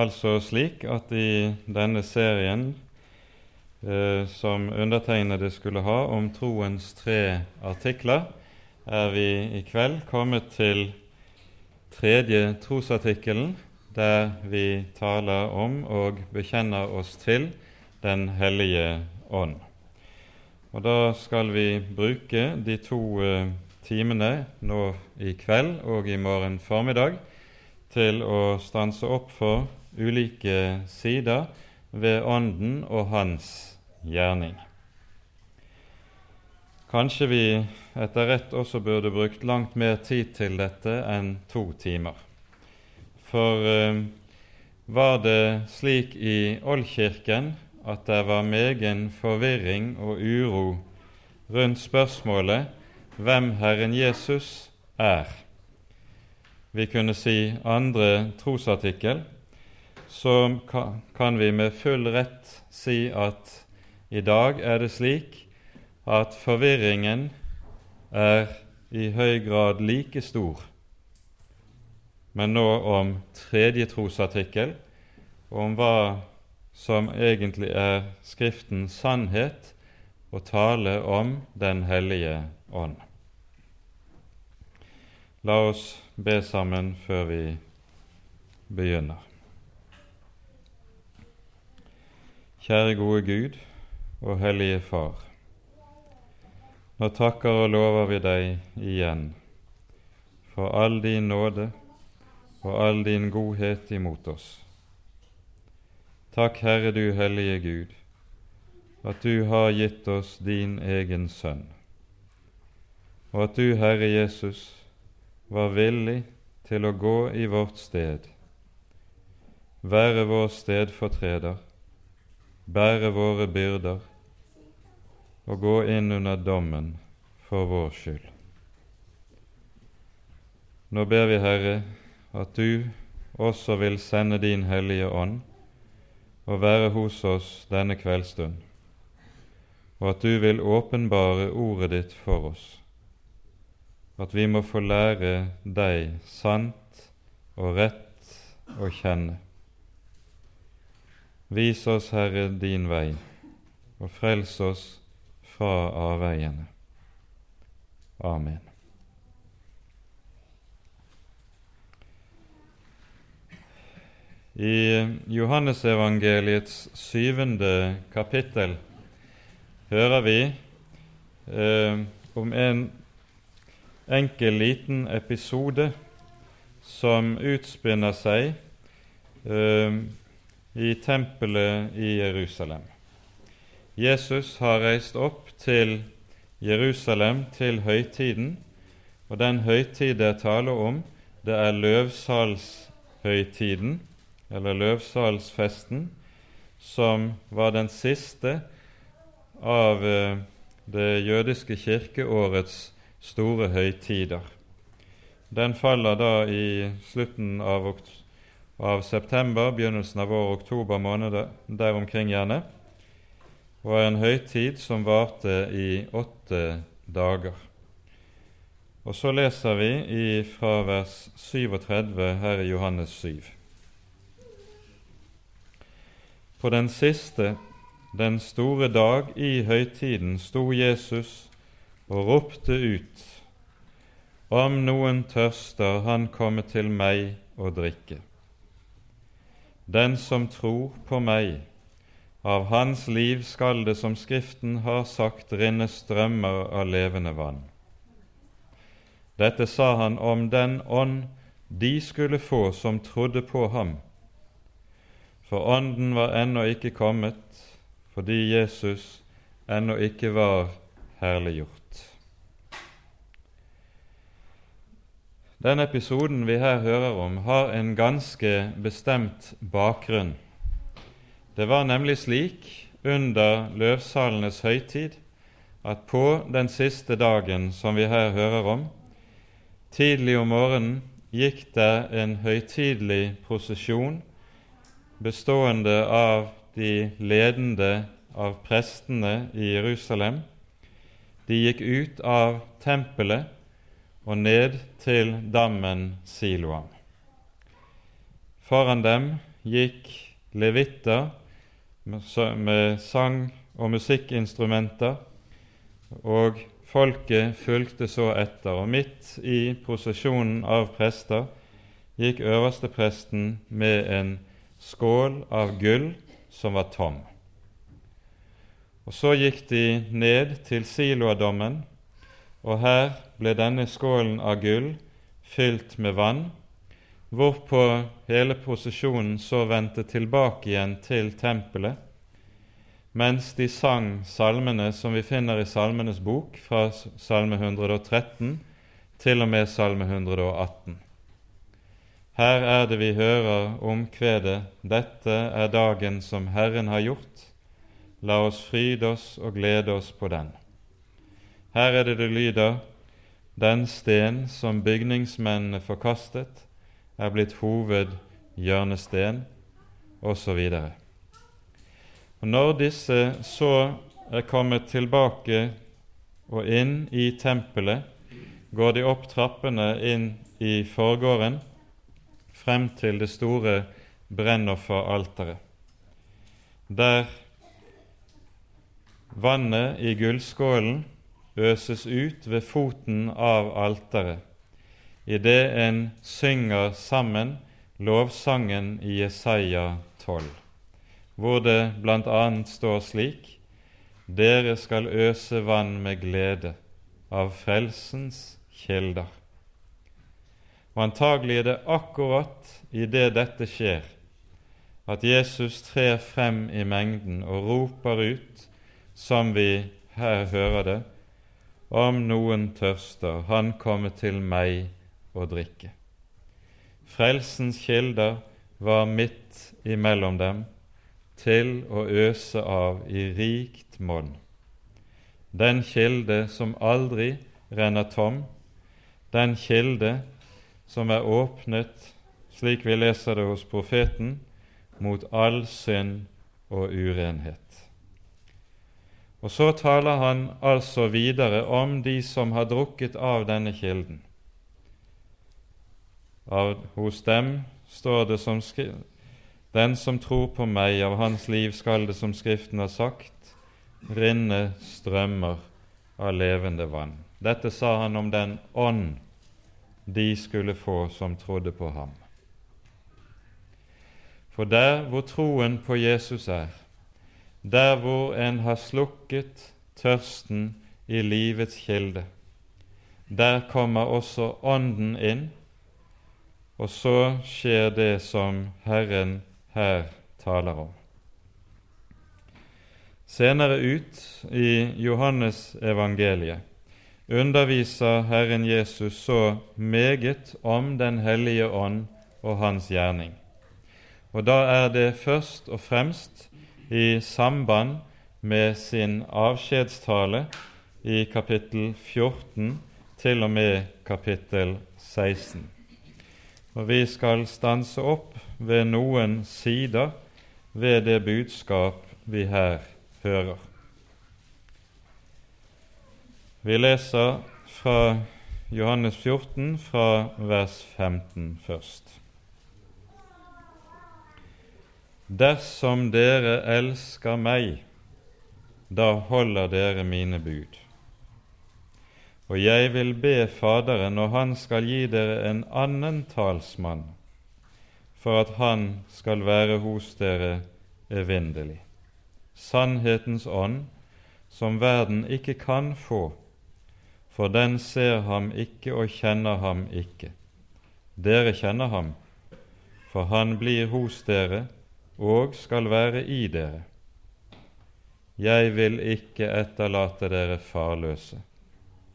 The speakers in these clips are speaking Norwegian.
Altså slik at i denne serien eh, som undertegnede skulle ha om troens tre artikler, er vi i kveld kommet til tredje trosartikkelen, der vi taler om og bekjenner oss til Den hellige ånd. Og Da skal vi bruke de to eh, timene nå i kveld og i morgen formiddag til å stanse opp for ulike sider ved Ånden og Hans gjerning. Kanskje vi etter rett også burde brukt langt mer tid til dette enn to timer. For eh, var det slik i Oldkirken at det var megen forvirring og uro rundt spørsmålet hvem Herren Jesus er, vi kunne si andre trosartikkel, så kan vi med full rett si at i dag er det slik at forvirringen er i høy grad like stor, men nå om tredje trosartikkel, om hva som egentlig er Skriftens sannhet, og tale om Den hellige ånd. La oss be sammen før vi begynner. Kjære gode Gud og Hellige Far. Nå takker og lover vi deg igjen for all din nåde og all din godhet imot oss. Takk, Herre du hellige Gud, at du har gitt oss din egen Sønn, og at du, Herre Jesus, var villig til å gå i vårt sted, være vår stedfortreder, bære våre byrder og gå inn under dommen for vår skyld. Nå ber vi, Herre, at du også vil sende din Hellige Ånd og være hos oss denne kveldsstund, og at du vil åpenbare ordet ditt for oss at vi må få lære deg sant og rett å kjenne. Vis oss, Herre, din vei, og frels oss fra avveiene. Amen. I Johannesevangeliets syvende kapittel hører vi eh, om en enkel, liten episode som utspinner seg uh, i tempelet i Jerusalem. Jesus har reist opp til Jerusalem til høytiden, og den høytid det er tale om, det er løvsalshøytiden, eller løvsalsfesten, som var den siste av uh, det jødiske kirkeårets store høytider. Den faller da i slutten av, av september, begynnelsen av vår oktober måned, der omkring gjerne, og er en høytid som varte i åtte dager. Og så leser vi i, fra vers 37 her i Johannes 7. På den siste, den store dag i høytiden, sto Jesus og ropte ut:" Om noen tørster, han komme til meg og drikke. Den som tror på meg, av hans liv skal det, som Skriften har sagt, rinne strømmer av levende vann. Dette sa han om den ånd de skulle få som trodde på ham. For ånden var ennå ikke kommet, fordi Jesus ennå ikke var herliggjort. Den episoden vi her hører om, har en ganske bestemt bakgrunn. Det var nemlig slik under løvsalenes høytid at på den siste dagen som vi her hører om, tidlig om morgenen gikk det en høytidelig prosesjon bestående av de ledende av prestene i Jerusalem. De gikk ut av tempelet og ned til dammen Siloam. Foran dem gikk levitter med sang og musikkinstrumenter, og folket fulgte så etter. Og midt i prosesjonen av prester gikk øverstepresten med en skål av gull som var tom. Og Så gikk de ned til Siloadommen, og her ble denne skålen av gull fylt med vann, hvorpå hele posisjonen så vendte tilbake igjen til tempelet, mens de sang salmene som vi finner i Salmenes bok, fra salme 113 til og med salme 118. Her er det vi hører omkvedet 'Dette er dagen som Herren har gjort'. La oss fryde oss og glede oss på den. Her er det det lyder 'Den sten som bygningsmennene forkastet, er blitt hovedhjørnesten', osv. Når disse så er kommet tilbake og inn i tempelet, går de opp trappene inn i forgården frem til det store brennofferalteret, der vannet i gullskålen øses ut ved foten av alteret idet en synger sammen lovsangen i Jesaja 12, hvor det bl.a. står slik:" Dere skal øse vann med glede av frelsens kilder. Og antagelig er det akkurat idet dette skjer, at Jesus trer frem i mengden og roper ut, som vi her hører det, om noen tørster, han kommer til meg og drikke. Frelsens kilder var midt imellom dem, til å øse av i rikt monn. Den kilde som aldri renner tom, den kilde som er åpnet, slik vi leser det hos profeten, mot all synd og urenhet. Og så taler han altså videre om de som har drukket av denne kilden. Av, hos dem står det som Den som tror på meg, av hans liv skal det, som Skriften har sagt, rinne strømmer av levende vann. Dette sa han om den ånd de skulle få som trodde på ham. For der hvor troen på Jesus er, der hvor en har slukket tørsten i livets kilde, der kommer også Ånden inn, og så skjer det som Herren her taler om. Senere ut i Johannes evangeliet underviser Herren Jesus så meget om Den hellige ånd og hans gjerning. Og da er det først og fremst i samband med sin avskjedstale i kapittel 14 til og med kapittel 16. Og vi skal stanse opp ved noen sider ved det budskap vi her hører. Vi leser fra Johannes 14, fra vers 15 først. Dersom dere elsker meg, da holder dere mine bud. Og jeg vil be Faderen, og han skal gi dere en annen talsmann, for at han skal være hos dere evinnelig. Sannhetens ånd, som verden ikke kan få, for den ser ham ikke og kjenner ham ikke. Dere kjenner ham, for han blir hos dere og skal være i dere. Jeg vil ikke etterlate dere farløse.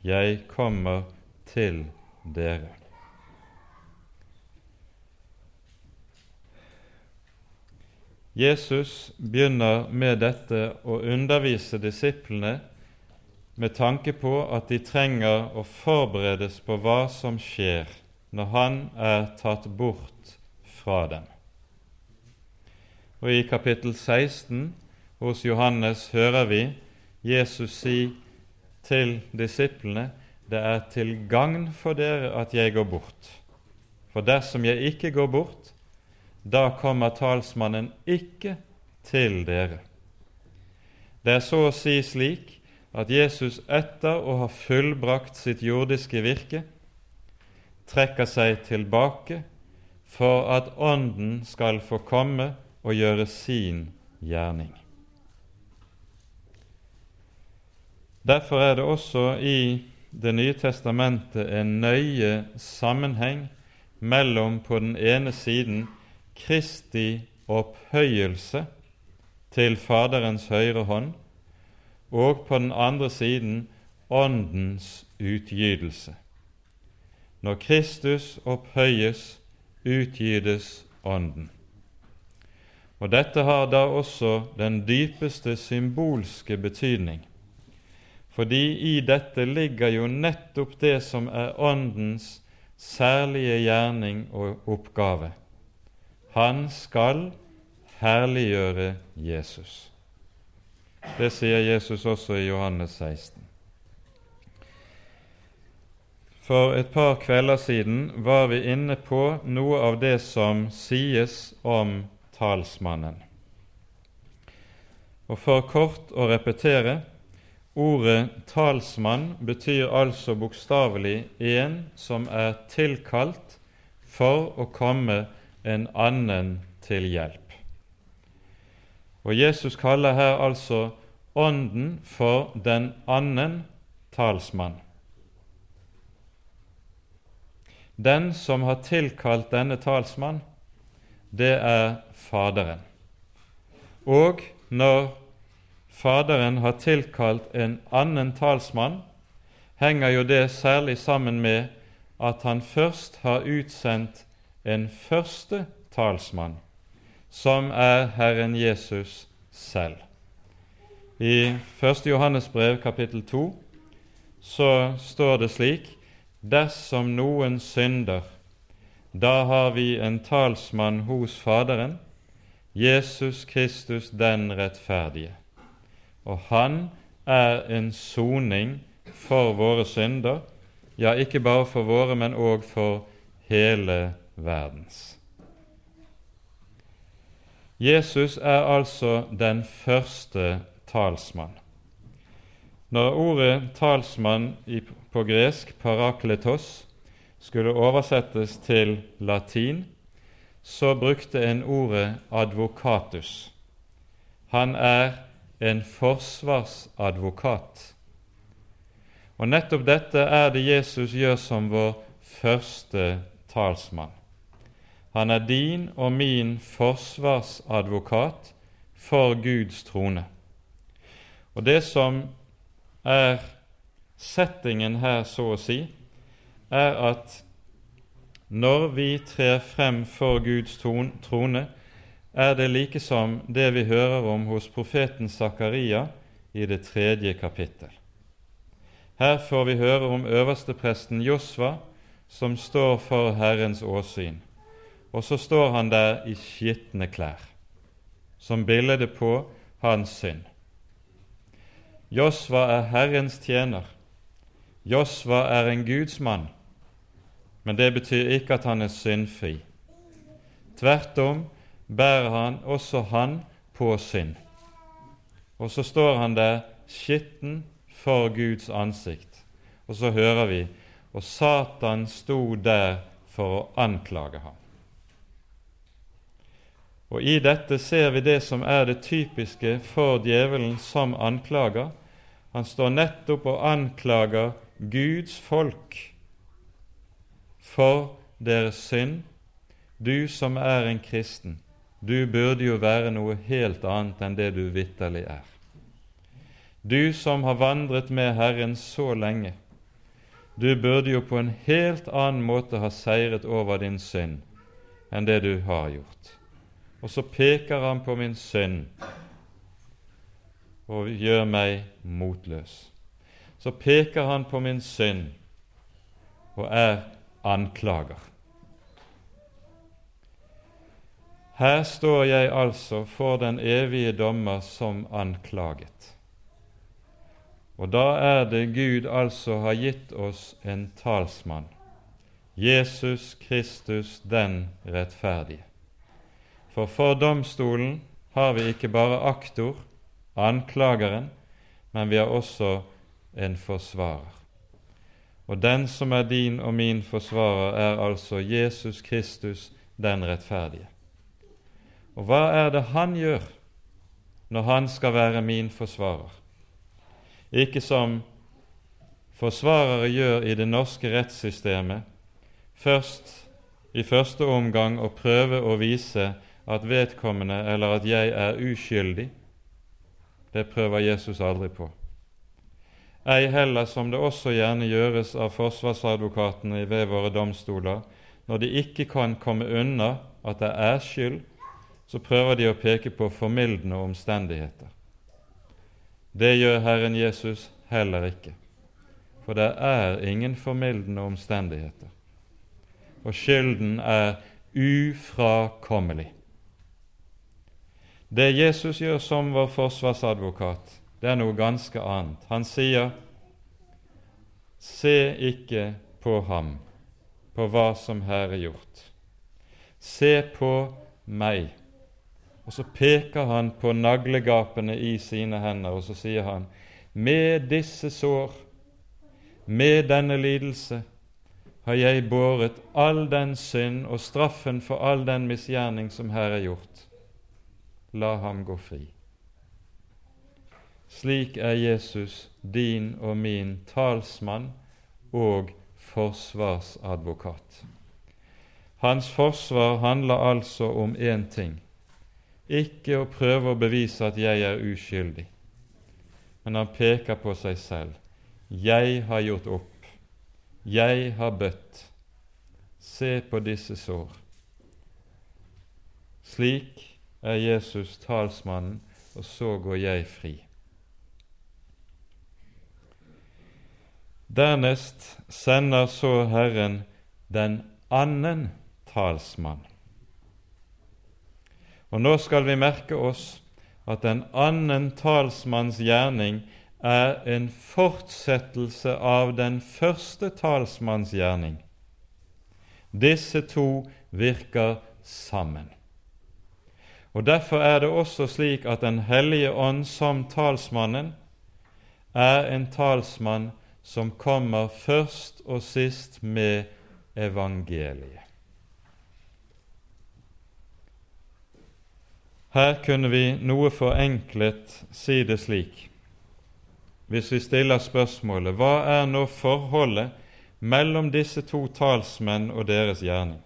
Jeg kommer til dere. Jesus begynner med dette å undervise disiplene med tanke på at de trenger å forberedes på hva som skjer når han er tatt bort fra dem. Og I kapittel 16 hos Johannes hører vi Jesus si til disiplene det er til gagn for dere at jeg går bort. For dersom jeg ikke går bort, da kommer talsmannen ikke til dere. Det er så å si slik at Jesus etter å ha fullbrakt sitt jordiske virke trekker seg tilbake for at Ånden skal få komme og gjøre sin gjerning. Derfor er det også i Det nye testamentet en nøye sammenheng mellom på den ene siden Kristi opphøyelse til Faderens høyre hånd, og på den andre siden Åndens utgytelse. Når Kristus opphøyes, utgytes Ånden. Og Dette har da også den dypeste symbolske betydning, fordi i dette ligger jo nettopp det som er Åndens særlige gjerning og oppgave. Han skal herliggjøre Jesus. Det sier Jesus også i Johannes 16. For et par kvelder siden var vi inne på noe av det som sies om talsmannen. Og For kort å repetere ordet talsmann betyr altså bokstavelig en som er tilkalt for å komme en annen til hjelp. Og Jesus kaller her altså Ånden for den annen talsmann. Den som har tilkalt denne talsmann, det er Faderen. Og når Faderen har tilkalt en annen talsmann, henger jo det særlig sammen med at han først har utsendt en første talsmann, som er Herren Jesus selv. I 1. Johannes brev kapittel 2 så står det slik Dersom noen synder, da har vi en talsmann hos Faderen, Jesus Kristus den rettferdige. Og han er en soning for våre synder, ja, ikke bare for våre, men òg for hele verdens. Jesus er altså den første talsmann. Når ordet 'talsmann' på gresk, parakletos, skulle oversettes til latin, så brukte en ordet 'advokatus'. Han er en forsvarsadvokat. Og nettopp dette er det Jesus gjør som vår første talsmann. Han er din og min forsvarsadvokat for Guds trone. Og det som er settingen her, så å si, er at når vi trer frem for Guds trone, er det like som det vi hører om hos profeten Zakaria i det tredje kapittel. Her får vi høre om øverstepresten Josva, som står for Herrens åsyn. Og så står han der i skitne klær, som bilde på hans synd. Josva er Herrens tjener. Josva er en Guds mann, men det betyr ikke at han er syndfri. Tvert om bærer han også han på synd. Og så står han der skitten for Guds ansikt, og så hører vi og Satan sto der for å anklage ham. Og I dette ser vi det som er det typiske for djevelen som anklager. Han står nettopp og anklager Guds folk for deres synd. Du som er en kristen, du burde jo være noe helt annet enn det du vitterlig er. Du som har vandret med Herren så lenge, du burde jo på en helt annen måte ha seiret over din synd enn det du har gjort og så peker han på min synd og gjør meg motløs. Så peker han på min synd og er anklager. Her står jeg altså for den evige dommer som anklaget. Og da er det Gud altså har gitt oss en talsmann, Jesus Kristus den rettferdige. For for domstolen har vi ikke bare aktor, anklageren, men vi har også en forsvarer. Og den som er din og min forsvarer, er altså Jesus Kristus, den rettferdige. Og hva er det han gjør når han skal være min forsvarer? Ikke som forsvarere gjør i det norske rettssystemet, først i første omgang å prøve å vise at vedkommende eller at jeg er uskyldig. Det prøver Jesus aldri på. Ei heller som det også gjerne gjøres av forsvarsadvokatene ved våre domstoler, når de ikke kan komme unna at det er skyld, så prøver de å peke på formildende omstendigheter. Det gjør Herren Jesus heller ikke, for det er ingen formildende omstendigheter. Og skylden er ufrakommelig. Det Jesus gjør som vår forsvarsadvokat, det er noe ganske annet. Han sier, 'Se ikke på ham, på hva som her er gjort. Se på meg.' Og så peker han på naglegapene i sine hender, og så sier han, 'Med disse sår, med denne lidelse, har jeg båret all den synd og straffen for all den misgjerning som her er gjort. La ham gå fri.' Slik er Jesus din og min talsmann og forsvarsadvokat. Hans forsvar handler altså om én ting ikke å prøve å bevise at jeg er uskyldig, men han peker på seg selv. Jeg har gjort opp. Jeg har bøtt. Se på disse sår. Slik er Jesus talsmannen, og så går jeg fri. Dernest sender så Herren den annen talsmann. Og nå skal vi merke oss at den annen talsmanns gjerning er en fortsettelse av den første talsmanns gjerning. Disse to virker sammen. Og Derfor er det også slik at Den hellige ånd som talsmannen er en talsmann som kommer først og sist med evangeliet. Her kunne vi noe forenklet si det slik, hvis vi stiller spørsmålet hva er nå forholdet mellom disse to talsmenn og deres gjerning?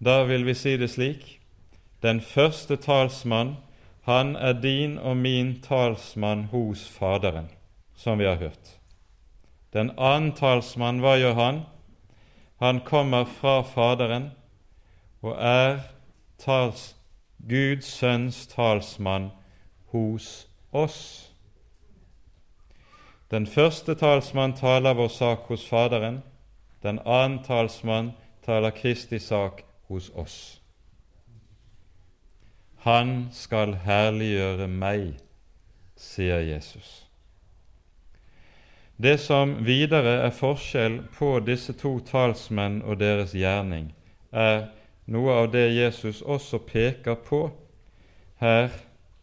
Da vil vi si det slik den første talsmann, han er din og min talsmann hos Faderen som vi har hørt. Den annen talsmann, hva gjør han? Han kommer fra Faderen og er tals, Guds sønns talsmann hos oss. Den første talsmann taler vår sak hos Faderen. Den annen talsmann taler Kristi sak hos oss. Han skal herliggjøre meg, sier Jesus. Det som videre er forskjell på disse to talsmenn og deres gjerning, er noe av det Jesus også peker på her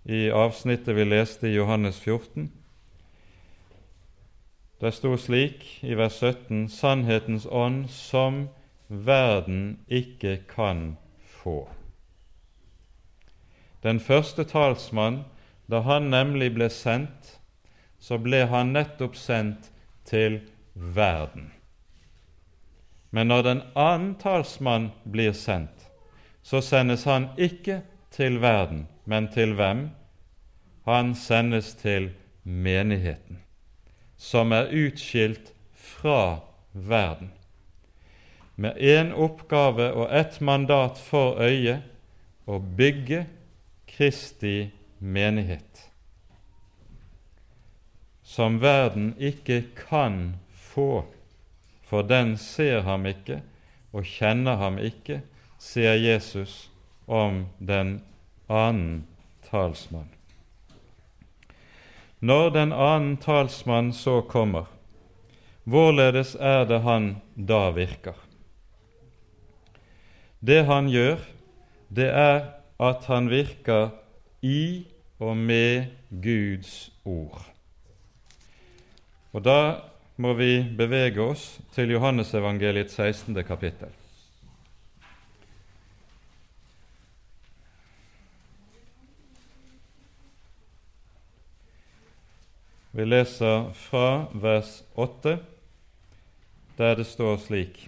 i avsnittet vi leste i Johannes 14. Det sto slik i vers 17.: Sannhetens ånd som verden ikke kan få. Den første talsmann, da han nemlig ble sendt, så ble han nettopp sendt til verden. Men når den annen talsmann blir sendt, så sendes han ikke til verden, men til hvem? Han sendes til menigheten, som er utskilt fra verden, med én oppgave og ett mandat for øye å bygge Kristi menighet som verden ikke kan få, for den ser ham ikke og kjenner ham ikke, sier Jesus om den annen talsmann. Når den annen talsmann så kommer, hvorledes er det han da virker? Det han gjør, det er at han virker i og med Guds ord. Og da må vi bevege oss til Johannesevangeliets 16. kapittel. Vi leser fra vers 8, der det står slik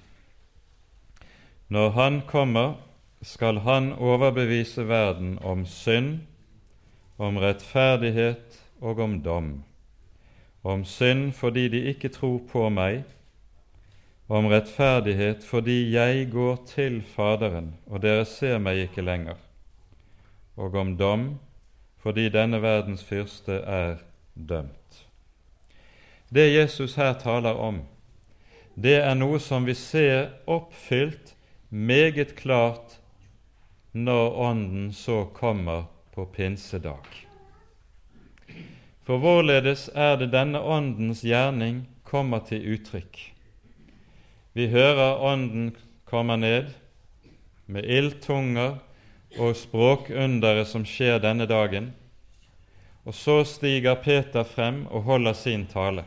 Når Han kommer, skal Han overbevise verden om synd, om rettferdighet og om dom. Om synd fordi de ikke tror på meg, om rettferdighet fordi jeg går til Faderen, og dere ser meg ikke lenger, og om dom fordi denne verdens fyrste er dømt. Det Jesus her taler om, det er noe som vi ser oppfylt meget klart når Ånden så kommer på pinsedag. For hvorledes er det denne Åndens gjerning kommer til uttrykk? Vi hører Ånden komme ned med ildtunger og språkunderet som skjer denne dagen, og så stiger Peter frem og holder sin tale.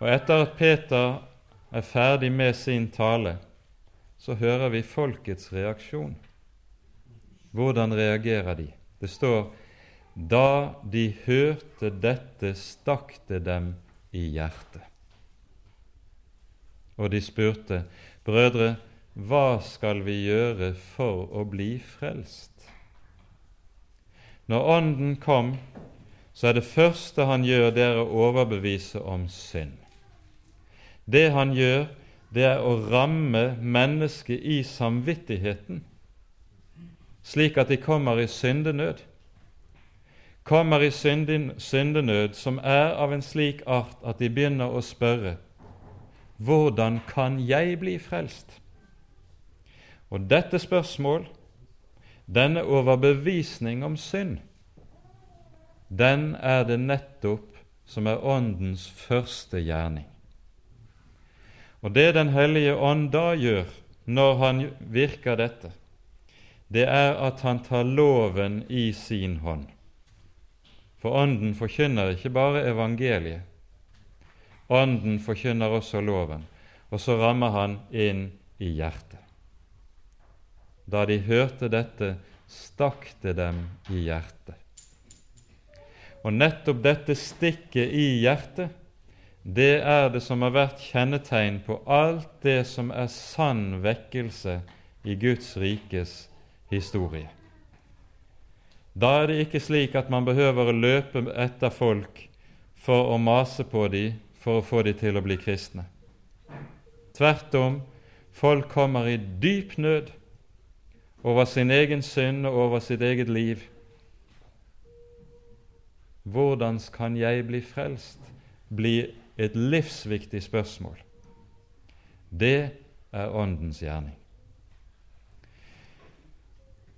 Og etter at Peter er ferdig med sin tale, så hører vi folkets reaksjon. Hvordan reagerer de? Det står da de hørte dette, stakk det dem i hjertet. Og de spurte, brødre, hva skal vi gjøre for å bli frelst? Når Ånden kom, så er det første han gjør, det er å overbevise om synd. Det han gjør, det er å ramme mennesket i samvittigheten, slik at de kommer i syndenød. Kommer i syndenød som er av en slik art at de begynner å spørre hvordan kan jeg bli frelst? Og dette spørsmål, denne overbevisning om synd, den er det nettopp som er Åndens første gjerning. Og det Den hellige ånd da gjør når han virker dette, det er at han tar loven i sin hånd. For Ånden forkynner ikke bare evangeliet, Ånden forkynner også loven, og så rammer han inn i hjertet. Da de hørte dette, stakk det dem i hjertet. Og nettopp dette stikket i hjertet det er det som har vært kjennetegn på alt det som er sann vekkelse i Guds rikes historie. Da er det ikke slik at man behøver å løpe etter folk for å mase på dem for å få dem til å bli kristne. Tvert om, folk kommer i dyp nød over sin egen synd og over sitt eget liv. Hvordan kan jeg bli frelst? blir et livsviktig spørsmål. Det er Åndens gjerning.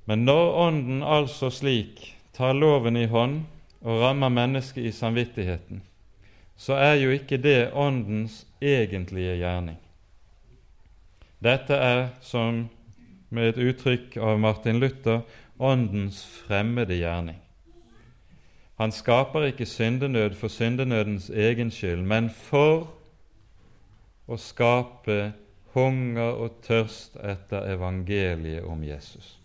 Men når Ånden altså slik tar loven i hånd og rammer mennesket i samvittigheten, så er jo ikke det Åndens egentlige gjerning. Dette er, som med et uttrykk av Martin Luther, Åndens fremmede gjerning. Han skaper ikke syndenød for syndenødens egen skyld, men for å skape hunger og tørst etter evangeliet om Jesus.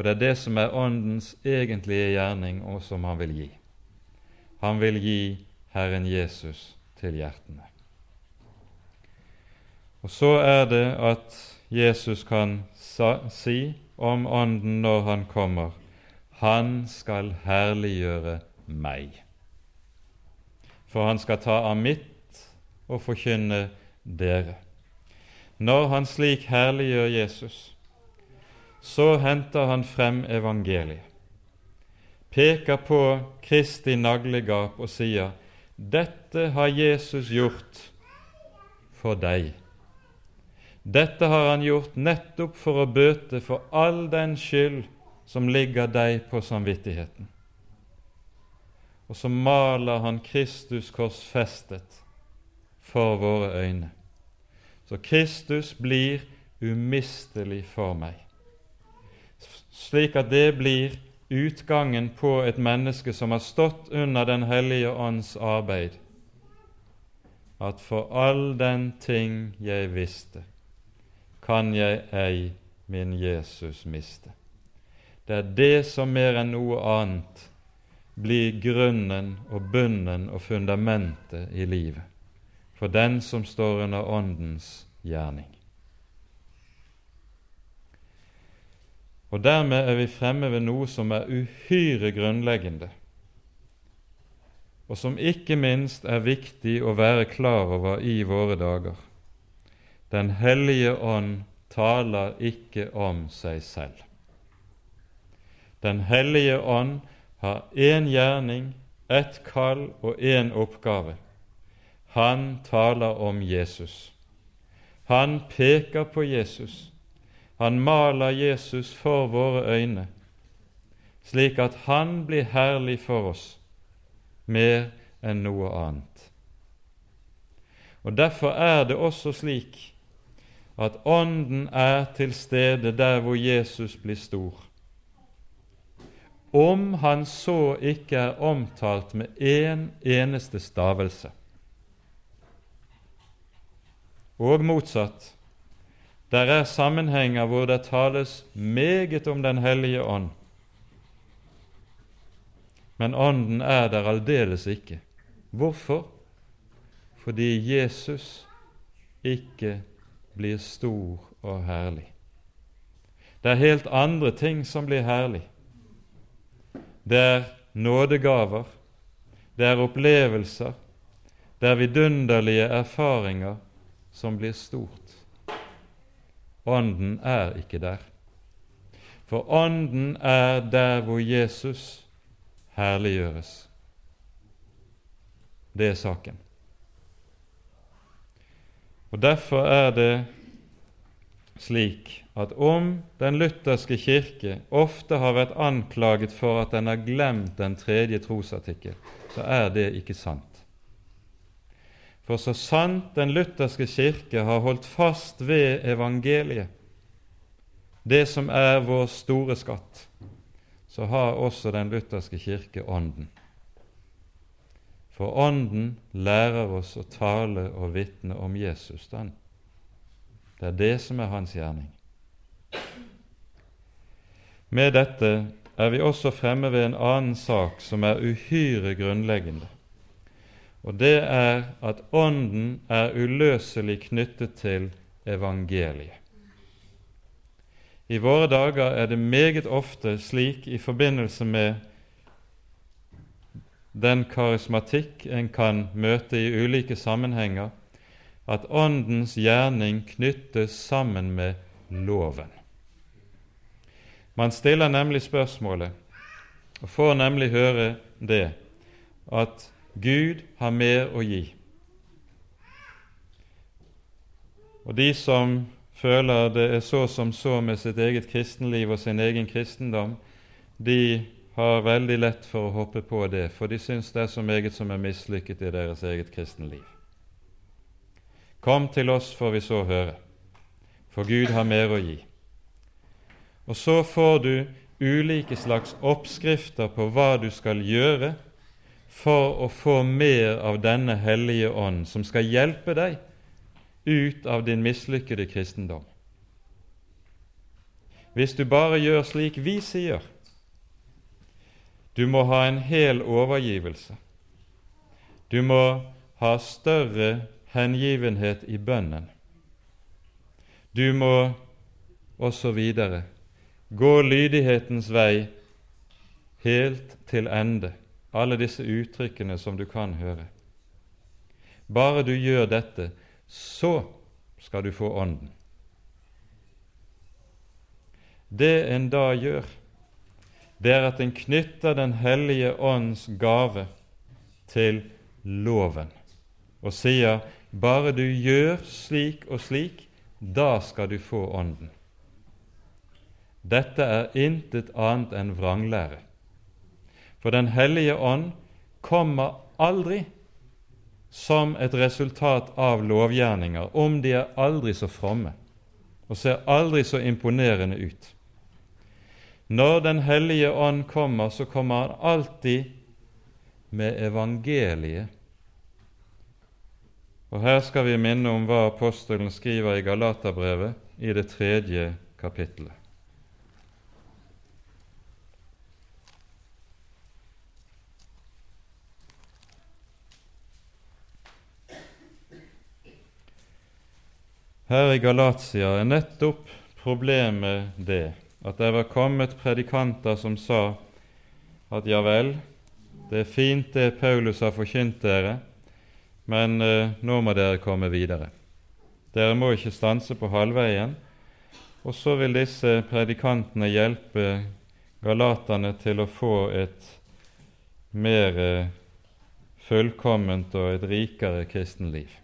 For det er det som er Åndens egentlige gjerning, og som han vil gi. Han vil gi Herren Jesus til hjertene. Og så er det at Jesus kan si om Ånden når han kommer, han skal herliggjøre meg. For han skal ta av mitt og forkynne dere. Når han slik herliggjør Jesus, så henter han frem evangeliet, peker på Kristi naglegap og sier:" Dette har Jesus gjort for deg. Dette har han gjort nettopp for å bøte for all den skyld som ligger deg på samvittigheten og så maler han Kristus korsfestet for våre øyne. Så Kristus blir umistelig for meg. Slik at det blir utgangen på et menneske som har stått under Den hellige ånds arbeid, at for all den ting jeg visste, kan jeg ei min Jesus miste. Det er det som mer enn noe annet blir grunnen og bunnen og fundamentet i livet for den som står under Åndens gjerning. Og dermed er vi fremme ved noe som er uhyre grunnleggende, og som ikke minst er viktig å være klar over i våre dager. Den hellige ånd taler ikke om seg selv. Den hellige ånd har én gjerning, ett kall og én oppgave. Han taler om Jesus. Han peker på Jesus. Han maler Jesus for våre øyne, slik at han blir herlig for oss mer enn noe annet. Og Derfor er det også slik at Ånden er til stede der hvor Jesus blir stor. Om han så ikke er omtalt med én en eneste stavelse. Og motsatt der er sammenhenger hvor det tales meget om Den hellige ånd, men Ånden er der aldeles ikke. Hvorfor? Fordi Jesus ikke blir stor og herlig. Det er helt andre ting som blir herlig. Det er nådegaver, det er opplevelser, det er vidunderlige erfaringer som blir stort. Ånden er ikke der. For Ånden er der hvor Jesus herliggjøres. Det er saken. Og Derfor er det slik at om Den lutherske kirke ofte har vært anklaget for at den har glemt den tredje trosartikkel, så er det ikke sant. For så sant den lutherske kirke har holdt fast ved evangeliet, det som er vår store skatt, så har også den lutherske kirke Ånden. For Ånden lærer oss å tale og vitne om Jesus. Den. Det er det som er hans gjerning. Med dette er vi også fremme ved en annen sak som er uhyre grunnleggende og det er at Ånden er uløselig knyttet til evangeliet. I våre dager er det meget ofte slik i forbindelse med den karismatikk en kan møte i ulike sammenhenger, at Åndens gjerning knyttes sammen med loven. Man stiller nemlig spørsmålet, og får nemlig høre det, at Gud har mer å gi. Og de som føler det er så som så med sitt eget kristenliv og sin egen kristendom, de har veldig lett for å hoppe på det, for de syns det er så meget som er mislykket i deres eget kristenliv. Kom til oss, får vi så høre, for Gud har mer å gi. Og så får du ulike slags oppskrifter på hva du skal gjøre for å få mer av denne hellige ånd, som skal hjelpe deg ut av din mislykkede kristendom. Hvis du bare gjør slik vi sier Du må ha en hel overgivelse. Du må ha større hengivenhet i bønnen. Du må osv. gå lydighetens vei helt til ende alle disse uttrykkene som du kan høre. Bare du gjør dette, så skal du få Ånden. Det en da gjør, det er at en knytter Den hellige ånds gave til loven og sier bare du gjør slik og slik, da skal du få Ånden. Dette er intet annet enn vranglære. For Den hellige ånd kommer aldri som et resultat av lovgjerninger, om de er aldri så fromme og ser aldri så imponerende ut. Når Den hellige ånd kommer, så kommer han alltid med evangeliet. Og Her skal vi minne om hva apostelen skriver i Galaterbrevet i det tredje kapittelet. Her i Galatia er nettopp problemet det at det var kommet predikanter som sa at ja vel, det er fint det Paulus har forkynt dere, men eh, nå må dere komme videre. Dere må ikke stanse på halvveien. Og så vil disse predikantene hjelpe galaterne til å få et mer fullkomment og et rikere kristenliv.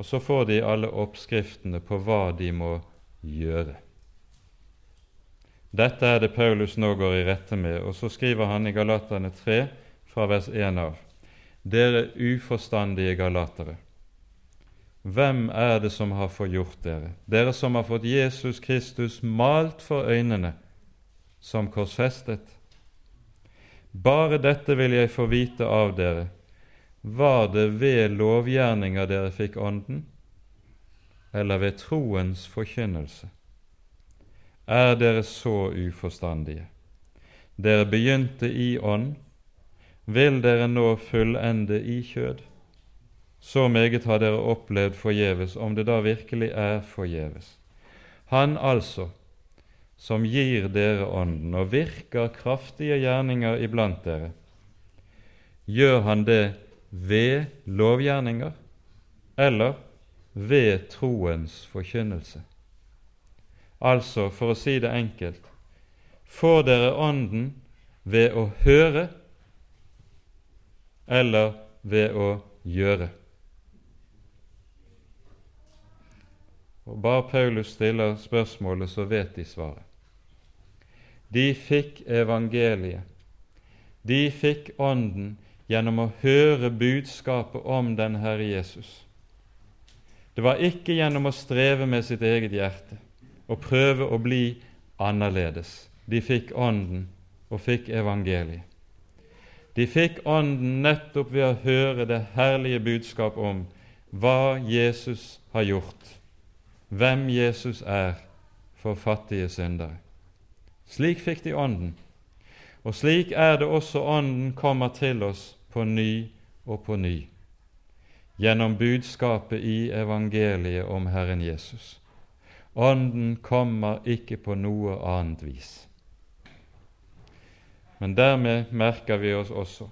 Og så får de alle oppskriftene på hva de må gjøre. Dette er det Paulus nå går i rette med, og så skriver han i Galaterne 3 fra vers 1 av. Dere uforstandige galatere, hvem er det som har forgjort dere, dere som har fått Jesus Kristus malt for øynene som korsfestet? Bare dette vil jeg få vite av dere, var det ved lovgjerninger dere fikk Ånden, eller ved troens forkynnelse? Er dere så uforstandige? Dere begynte i ånd, vil dere nå fullende i kjød? Så meget har dere opplevd forgjeves, om det da virkelig er forgjeves. Han altså, som gir dere Ånden og virker kraftige gjerninger iblant dere, gjør han det ved lovgjerninger eller ved troens forkynnelse. Altså, for å si det enkelt, får dere Ånden ved å høre eller ved å gjøre? Og Bare Paulus stiller spørsmålet, så vet de svaret. De fikk evangeliet. De fikk Ånden gjennom å høre budskapet om den Herre Jesus. Det var ikke gjennom å streve med sitt eget hjerte og prøve å bli annerledes. De fikk Ånden og fikk evangeliet. De fikk Ånden nettopp ved å høre det herlige budskap om hva Jesus har gjort, hvem Jesus er for fattige syndere. Slik fikk de Ånden, og slik er det også Ånden kommer til oss på ny og på ny gjennom budskapet i evangeliet om Herren Jesus. Ånden kommer ikke på noe annet vis. Men dermed merker vi oss også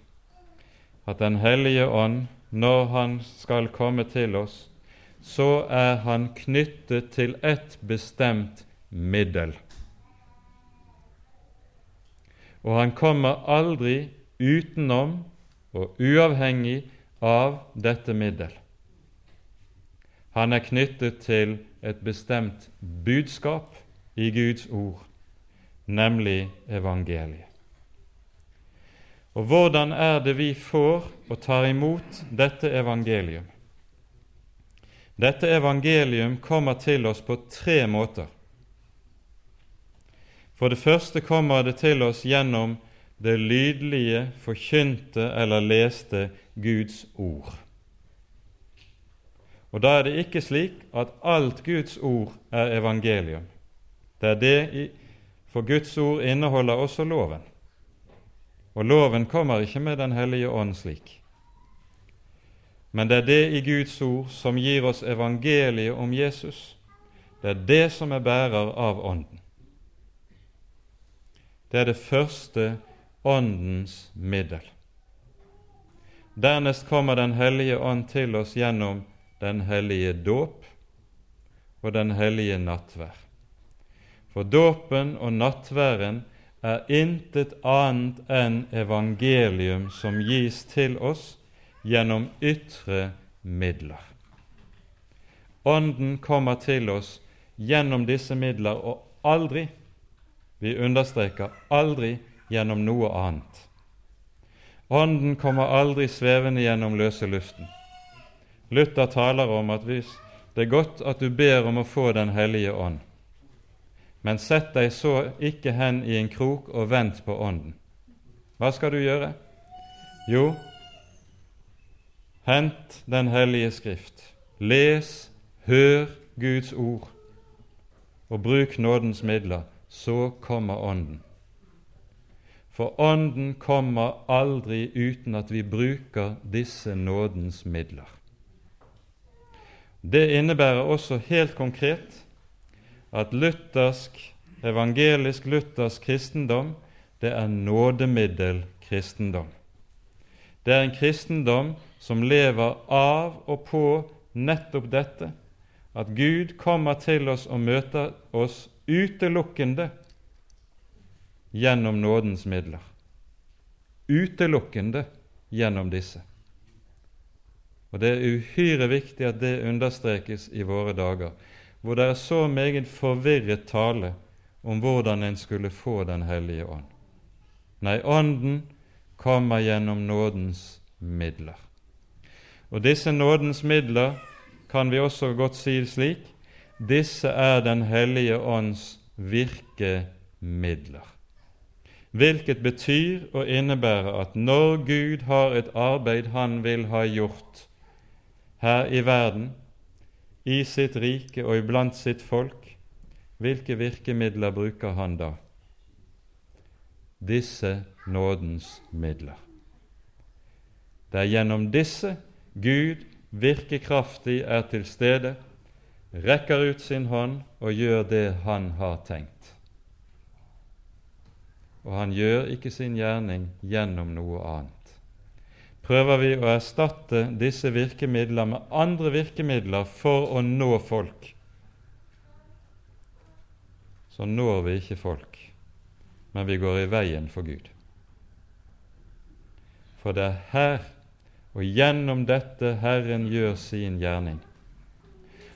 at Den hellige ånd, når Han skal komme til oss, så er Han knyttet til ett bestemt middel. Og han kommer aldri utenom og uavhengig av dette middel. Han er knyttet til et bestemt budskap i Guds ord, nemlig evangeliet. Og hvordan er det vi får og tar imot dette evangelium? Dette evangelium kommer til oss på tre måter. For det første kommer det til oss gjennom det lydlige, forkynte eller leste Guds ord. Og Da er det ikke slik at alt Guds ord er evangelium. Det er det For Guds ord inneholder også loven. Og loven kommer ikke med Den hellige ånd slik. Men det er det i Guds ord som gir oss evangeliet om Jesus. Det er det som er bærer av Ånden. Det er det første Åndens middel. Dernest kommer Den hellige ånd til oss gjennom den hellige dåp og den hellige nattvær. For dåpen og nattværen er intet annet enn evangelium som gis til oss gjennom ytre midler. Ånden kommer til oss gjennom disse midler, og aldri, vi understreker aldri, gjennom noe annet. Ånden kommer aldri svevende gjennom løse luften. Luther taler om at hvis det er godt at du ber om å få Den hellige ånd, men sett deg så ikke hen i en krok og vent på Ånden. Hva skal du gjøre? Jo, hent Den hellige Skrift. Les, hør Guds ord, og bruk nådens midler. Så kommer Ånden. For Ånden kommer aldri uten at vi bruker disse nådens midler. Det innebærer også helt konkret at luthersk, evangelisk luthersk kristendom det er nådemiddel-kristendom. Det er en kristendom som lever av og på nettopp dette, at Gud kommer til oss og møter oss utelukkende gjennom nådens midler. Utelukkende gjennom disse. Og Det er uhyre viktig at det understrekes i våre dager, hvor det er så meget forvirret tale om hvordan en skulle få Den hellige ånd. Nei, Ånden kommer gjennom nådens midler. Og disse nådens midler kan vi også godt si slik disse er Den hellige ånds virkemidler. Hvilket betyr og innebærer at når Gud har et arbeid han vil ha gjort her i verden, i sitt rike og iblant sitt folk, hvilke virkemidler bruker han da? Disse nådens midler. Det er gjennom disse Gud virkekraftig er til stede, rekker ut sin hånd og gjør det han har tenkt. Og han gjør ikke sin gjerning gjennom noe annet prøver vi å erstatte disse virkemidler med andre virkemidler for å nå folk, så når vi ikke folk, men vi går i veien for Gud. For det er her og gjennom dette Herren gjør sin gjerning.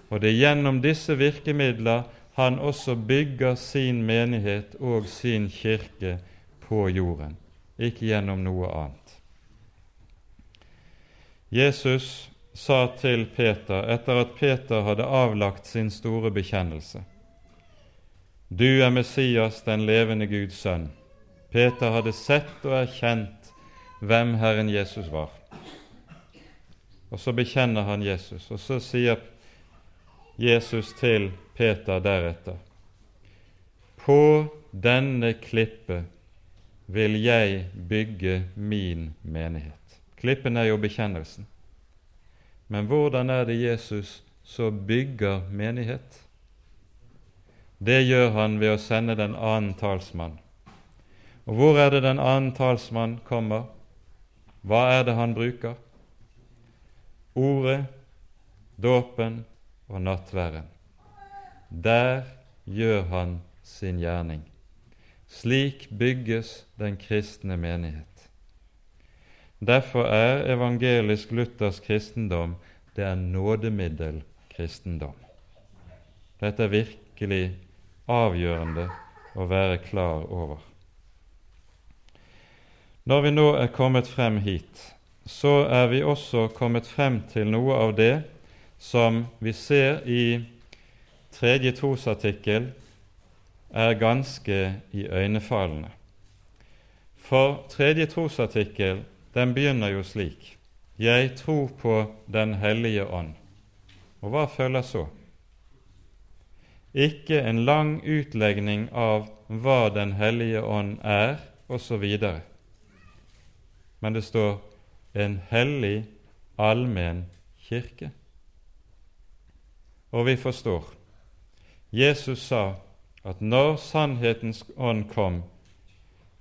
Og det er gjennom disse virkemidler han også bygger sin menighet og sin kirke på jorden, ikke gjennom noe annet. Jesus sa til Peter etter at Peter hadde avlagt sin store bekjennelse. Du er Messias, den levende Guds sønn. Peter hadde sett og erkjent hvem Herren Jesus var. Og så bekjenner han Jesus, og så sier Jesus til Peter deretter På denne klippe vil jeg bygge min menighet. Klippen er jo bekjennelsen. Men hvordan er det Jesus så bygger menighet? Det gjør han ved å sende den annen talsmann. Og hvor er det den annen talsmann kommer? Hva er det han bruker? Ordet, dåpen og nattværen. Der gjør han sin gjerning. Slik bygges den kristne menighet. Derfor er evangelisk-luthersk kristendom det er nådemiddel-kristendom. Dette er virkelig avgjørende å være klar over. Når vi nå er kommet frem hit, så er vi også kommet frem til noe av det som vi ser i tredje trosartikkel er ganske iøynefallende. For tredje trosartikkel den begynner jo slik Jeg tror på Den hellige ånd. Og hva følger så? Ikke en lang utlegning av hva Den hellige ånd er, osv. Men det står en hellig, allmenn kirke. Og vi forstår. Jesus sa at når sannhetens ånd kom,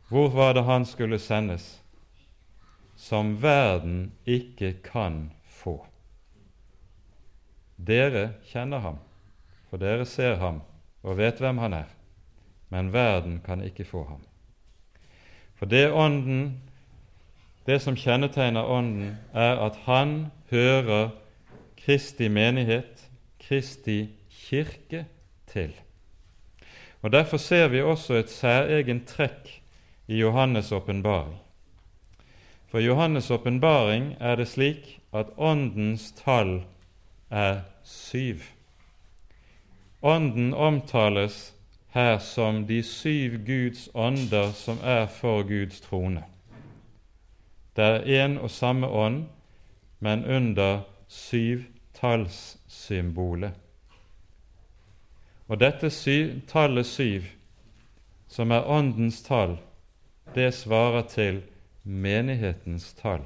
hvor var det han skulle sendes? som verden ikke kan få. Dere kjenner ham, for dere ser ham og vet hvem han er, men verden kan ikke få ham. For det ånden, det som kjennetegner Ånden, er at han hører Kristi menighet, Kristi kirke, til. Og Derfor ser vi også et særegent trekk i Johannes' åpenbaring. For Johannes' åpenbaring er det slik at Åndens tall er syv. Ånden omtales her som de syv Guds ånder som er for Guds trone. Det er én og samme ånd, men under syvtallssymbolet. Og dette syv, tallet syv, som er Åndens tall, det svarer til menighetens tall.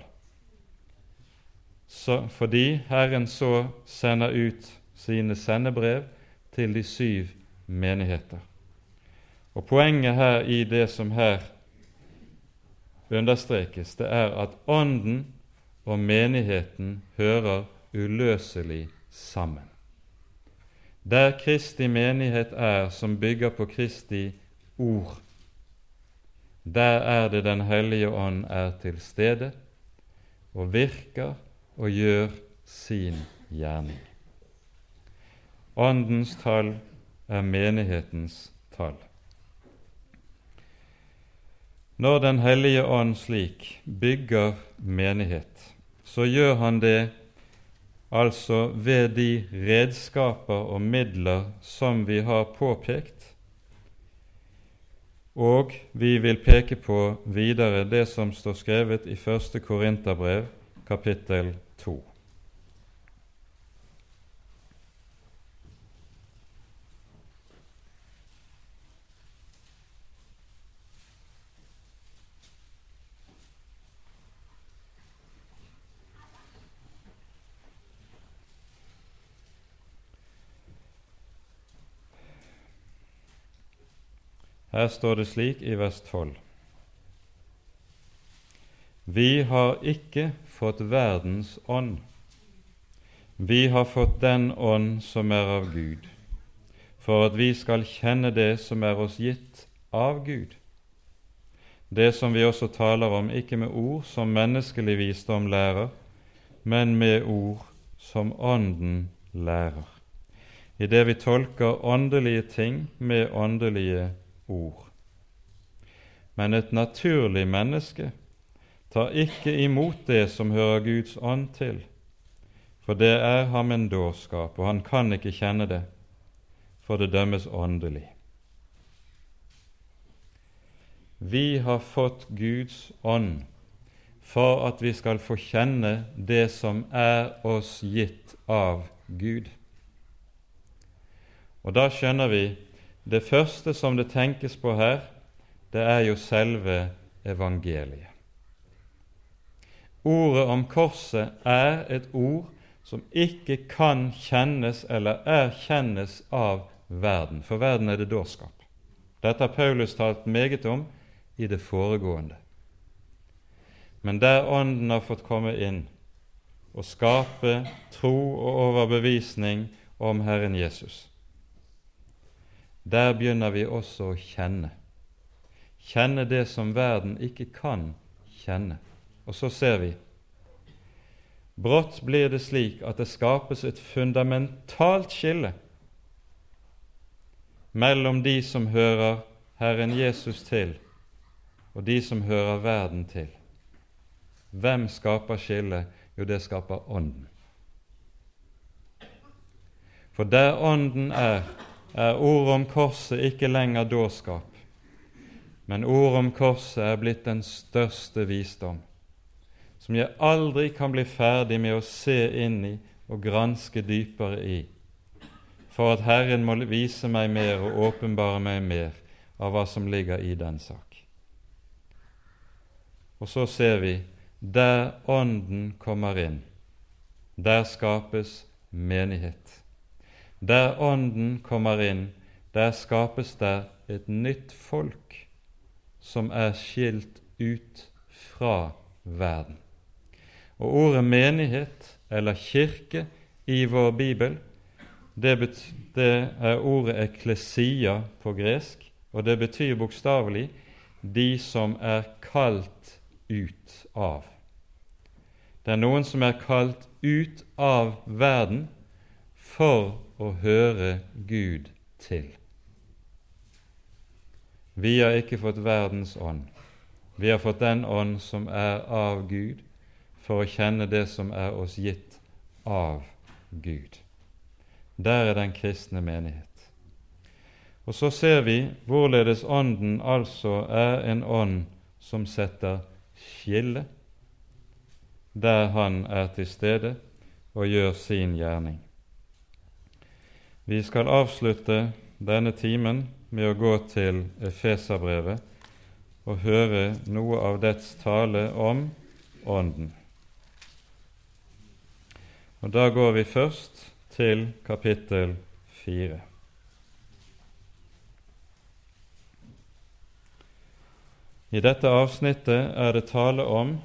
Så fordi Herren så sender ut sine sendebrev til de syv menigheter. Og Poenget her i det som her understrekes, det er at Ånden og menigheten hører uløselig sammen. Der Kristi menighet er som bygger på Kristi ord, der er det Den hellige ånd er til stede og virker og gjør sin gjerning. Åndens tall er menighetens tall. Når Den hellige ånd slik bygger menighet, så gjør han det altså ved de redskaper og midler som vi har påpekt, og vi vil peke på videre det som står skrevet i første Korinterbrev, kapittel 2. Her står det slik i vers 12.: Vi har ikke fått verdens ånd. Vi har fått den ånd som er av Gud, for at vi skal kjenne det som er oss gitt av Gud. Det som vi også taler om, ikke med ord som menneskelig visdom lærer, men med ord som Ånden lærer, i det vi tolker åndelige ting med åndelige ord. Men et naturlig menneske tar ikke imot det som hører Guds ånd til, for det er ham en dårskap, og han kan ikke kjenne det, for det dømmes åndelig. Vi har fått Guds ånd for at vi skal få kjenne det som er oss gitt av Gud. Og da skjønner vi det første som det tenkes på her, det er jo selve evangeliet. Ordet om korset er et ord som ikke kan kjennes eller erkjennes av verden, for verden er det dårskap. Dette har Paulus talt meget om i det foregående. Men der Ånden har fått komme inn og skape tro og overbevisning om Herren Jesus, der begynner vi også å kjenne. Kjenne det som verden ikke kan kjenne. Og så ser vi Brått blir det slik at det skapes et fundamentalt skille mellom de som hører Herren Jesus til, og de som hører verden til. Hvem skaper skillet? Jo, det skaper Ånden. For der Ånden er, er ordet om korset ikke lenger dårskap, men ordet om korset er blitt den største visdom, som jeg aldri kan bli ferdig med å se inn i og granske dypere i, for at Herren må vise meg mer og åpenbare meg mer av hva som ligger i den sak. Og så ser vi der Ånden kommer inn, der skapes menighet. Der Ånden kommer inn, der skapes der et nytt folk som er skilt ut fra verden. Og ordet menighet eller kirke i vår bibel, det, det er ordet eklesia på gresk, og det betyr bokstavelig de som er kalt ut av. Det er noen som er kalt ut av verden for å høre Gud til. Vi har ikke fått verdens ånd. Vi har fått den ånd som er av Gud, for å kjenne det som er oss gitt av Gud. Der er den kristne menighet. Og så ser vi hvorledes Ånden altså er en ånd som setter skille der Han er til stede og gjør sin gjerning. Vi skal avslutte denne timen med å gå til Efeserbrevet og høre noe av dets tale om Ånden. Og Da går vi først til kapittel fire. I dette avsnittet er det tale om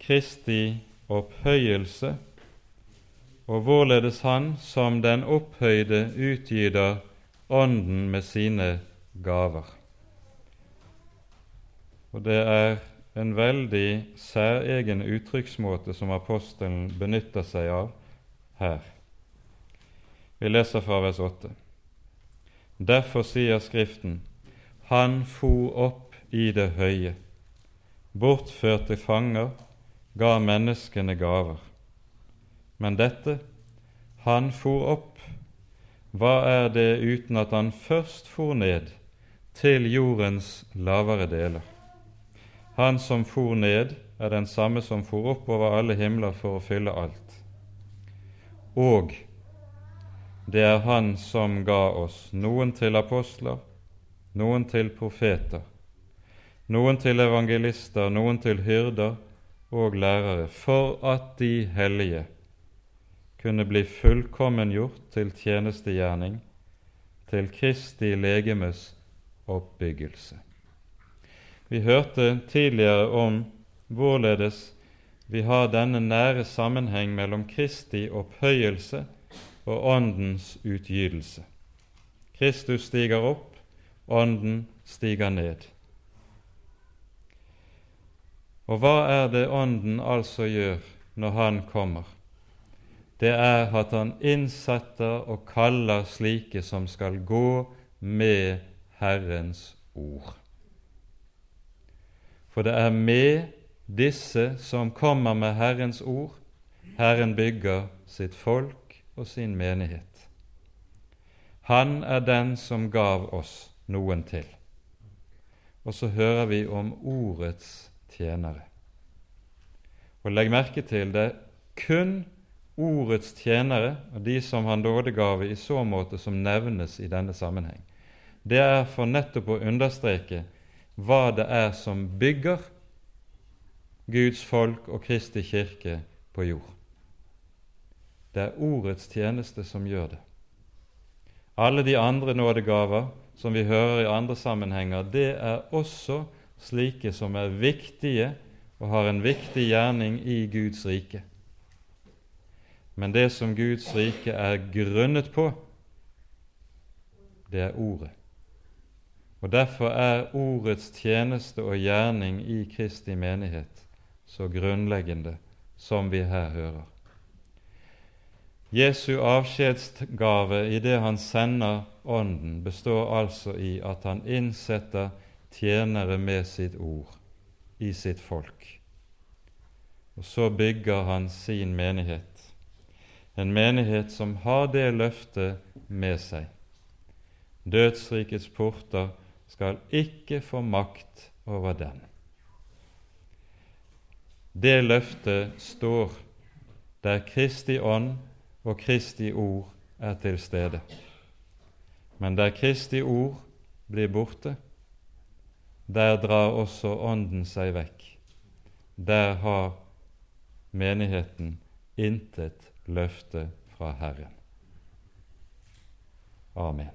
Kristi opphøyelse og hvorledes Han som den opphøyde utgyder Ånden med sine gaver. Og det er en veldig særegen uttrykksmåte som apostelen benytter seg av her. Vi leser fra vers 8. Derfor sier Skriften, Han for opp i det høye, bortførte fanger, ga menneskene gaver. Men dette, han for opp, hva er det uten at han først for ned til jordens lavere deler? Han som for ned, er den samme som for opp over alle himler for å fylle alt. Og det er Han som ga oss noen til apostler, noen til profeter, noen til evangelister, noen til hyrder og lærere, for at de hellige kunne bli fullkommengjort til tjenestegjerning, til Kristi legemes oppbyggelse. Vi hørte tidligere om hvorledes vi har denne nære sammenheng mellom Kristi opphøyelse og Åndens utgytelse. Kristus stiger opp, Ånden stiger ned. Og hva er det Ånden altså gjør når Han kommer? Det er at Han innsetter og kaller slike som skal gå med Herrens ord. For det er med disse som kommer med Herrens ord, Herren bygger sitt folk og sin menighet. Han er den som gav oss noen til. Og så hører vi om ordets tjenere. Og legg merke til det kun ordets tjenere og de som har nådegave i så måte som nevnes i denne sammenheng. Det er for nettopp å understreke hva det er som bygger Guds folk og Kristi kirke på jord. Det er ordets tjeneste som gjør det. Alle de andre nådegaver som vi hører i andre sammenhenger, det er også slike som er viktige og har en viktig gjerning i Guds rike. Men det som Guds rike er grunnet på, det er Ordet. Og Derfor er Ordets tjeneste og gjerning i Kristi menighet så grunnleggende som vi her hører. Jesu avskjedsgave i det han sender Ånden, består altså i at han innsetter tjenere med sitt ord i sitt folk. Og så bygger han sin menighet, en menighet som har det løftet med seg. Dødsrikets porter skal ikke få makt over den. Det løftet står der Kristi ånd og Kristi ord er til stede. Men der Kristi ord blir borte, der drar også Ånden seg vekk. Der har menigheten intet løfte fra Herren. Amen.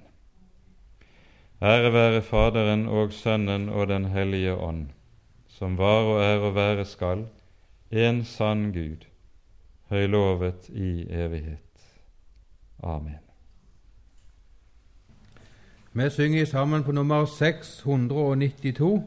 Ære være Faderen og Sønnen og Den hellige ånd, som var og er og være skal, en sann Gud, høylovet i evighet. Amen. Vi synger sammen på nummer 692.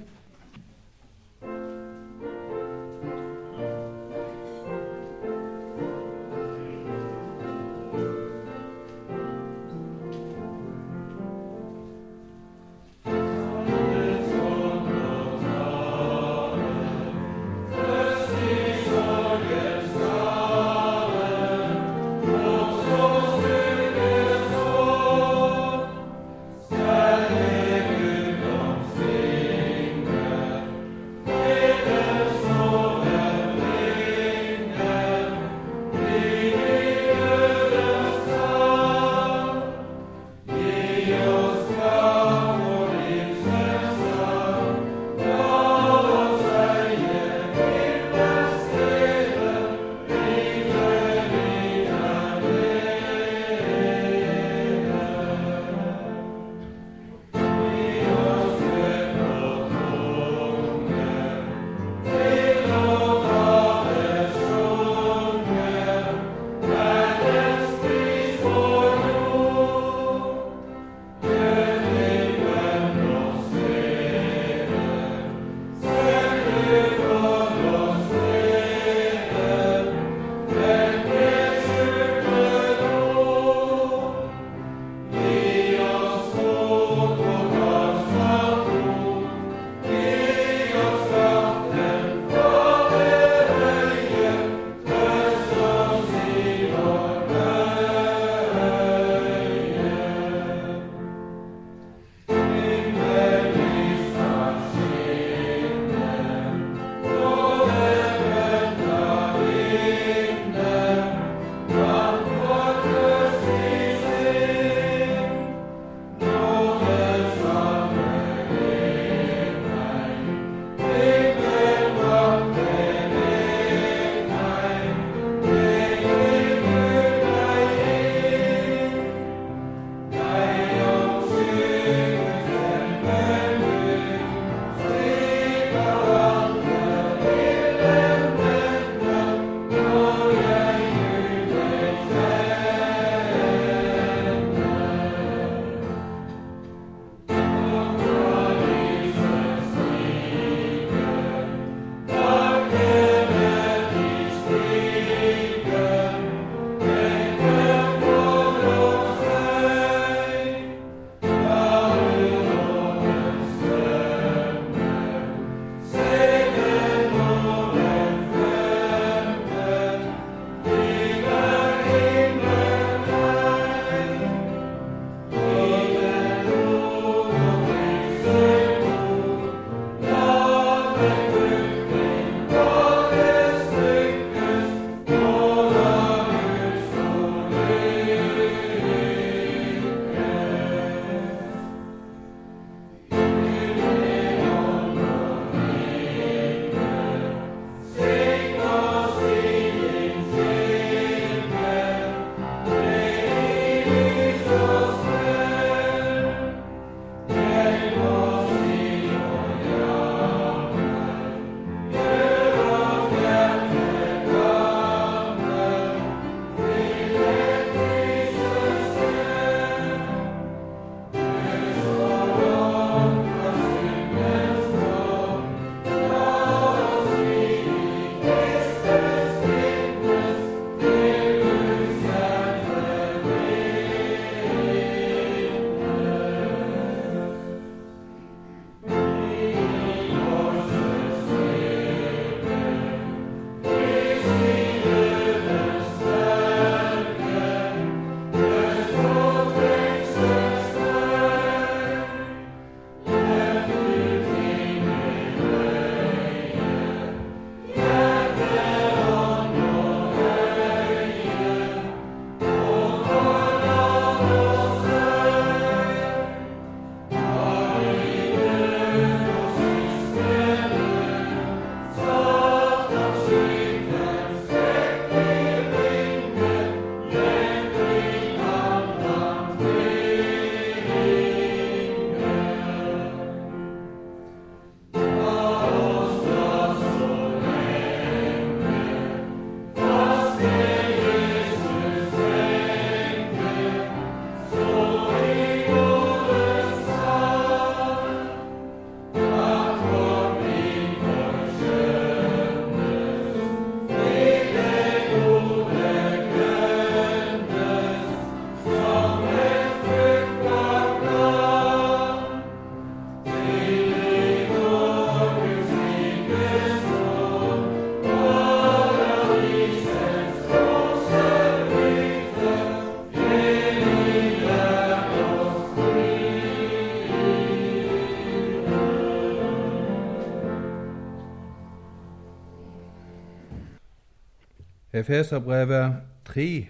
Efeserbrevet 3,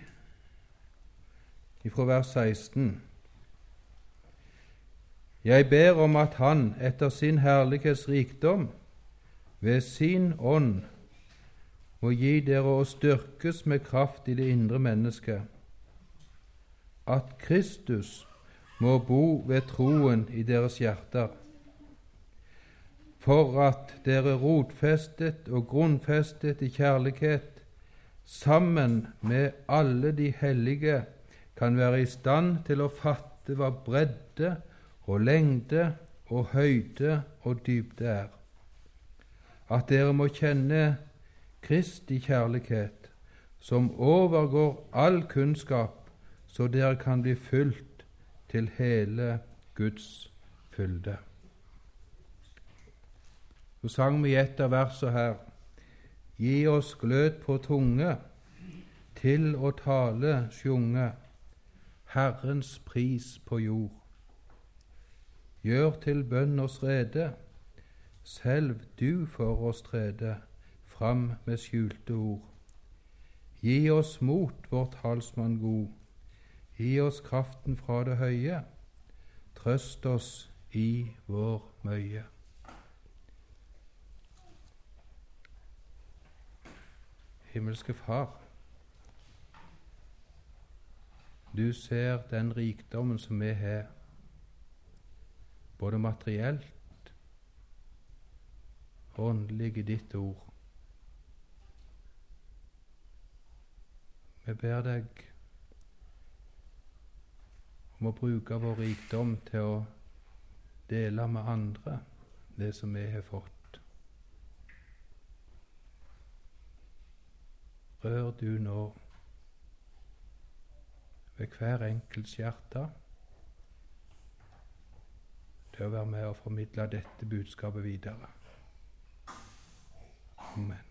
fra vers 16. Jeg ber om at Han etter sin herlighets rikdom ved sin ånd må gi dere å styrkes med kraft i det indre mennesket, at Kristus må bo ved troen i deres hjerter, for at dere rotfestet og grunnfestet i kjærlighet sammen med alle de hellige kan være i stand til å fatte hva bredde og lengde og høyde og dybde er. At dere må kjenne Kristi kjærlighet, som overgår all kunnskap, så dere kan bli fylt til hele Guds fylde. Så sang vi et av versene her Gi oss glød på tunge, til å tale sjunge, Herrens pris på jord. Gjør til bønn oss rede, selv du for oss trede, fram med skjulte ord. Gi oss mot, vår talsmann god, gi oss kraften fra det høye, trøst oss i vår møye. Himmelske Far, du ser den rikdommen som vi har, både materielt og åndelig i ditt ord. Vi ber deg om å bruke vår rikdom til å dele med andre det som vi har fått. Rør du nå ved hver enkelts hjerte til å være med og formidle dette budskapet videre. Amen.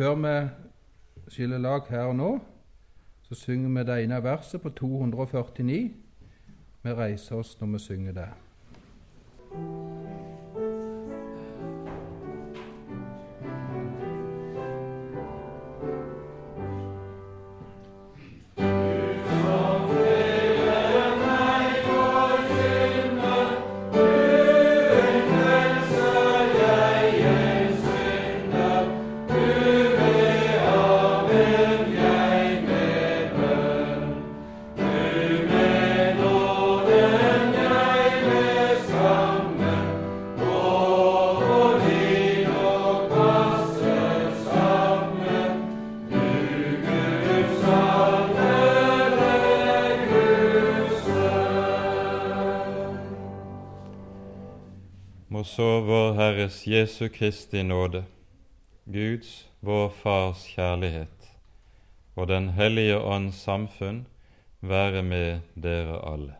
Før vi skiller lag her og nå, så synger vi det ene verset på 249. Vi reiser oss når vi synger det. Jesu Kristi nåde, Guds, vår Fars kjærlighet og Den hellige ånds samfunn være med dere alle.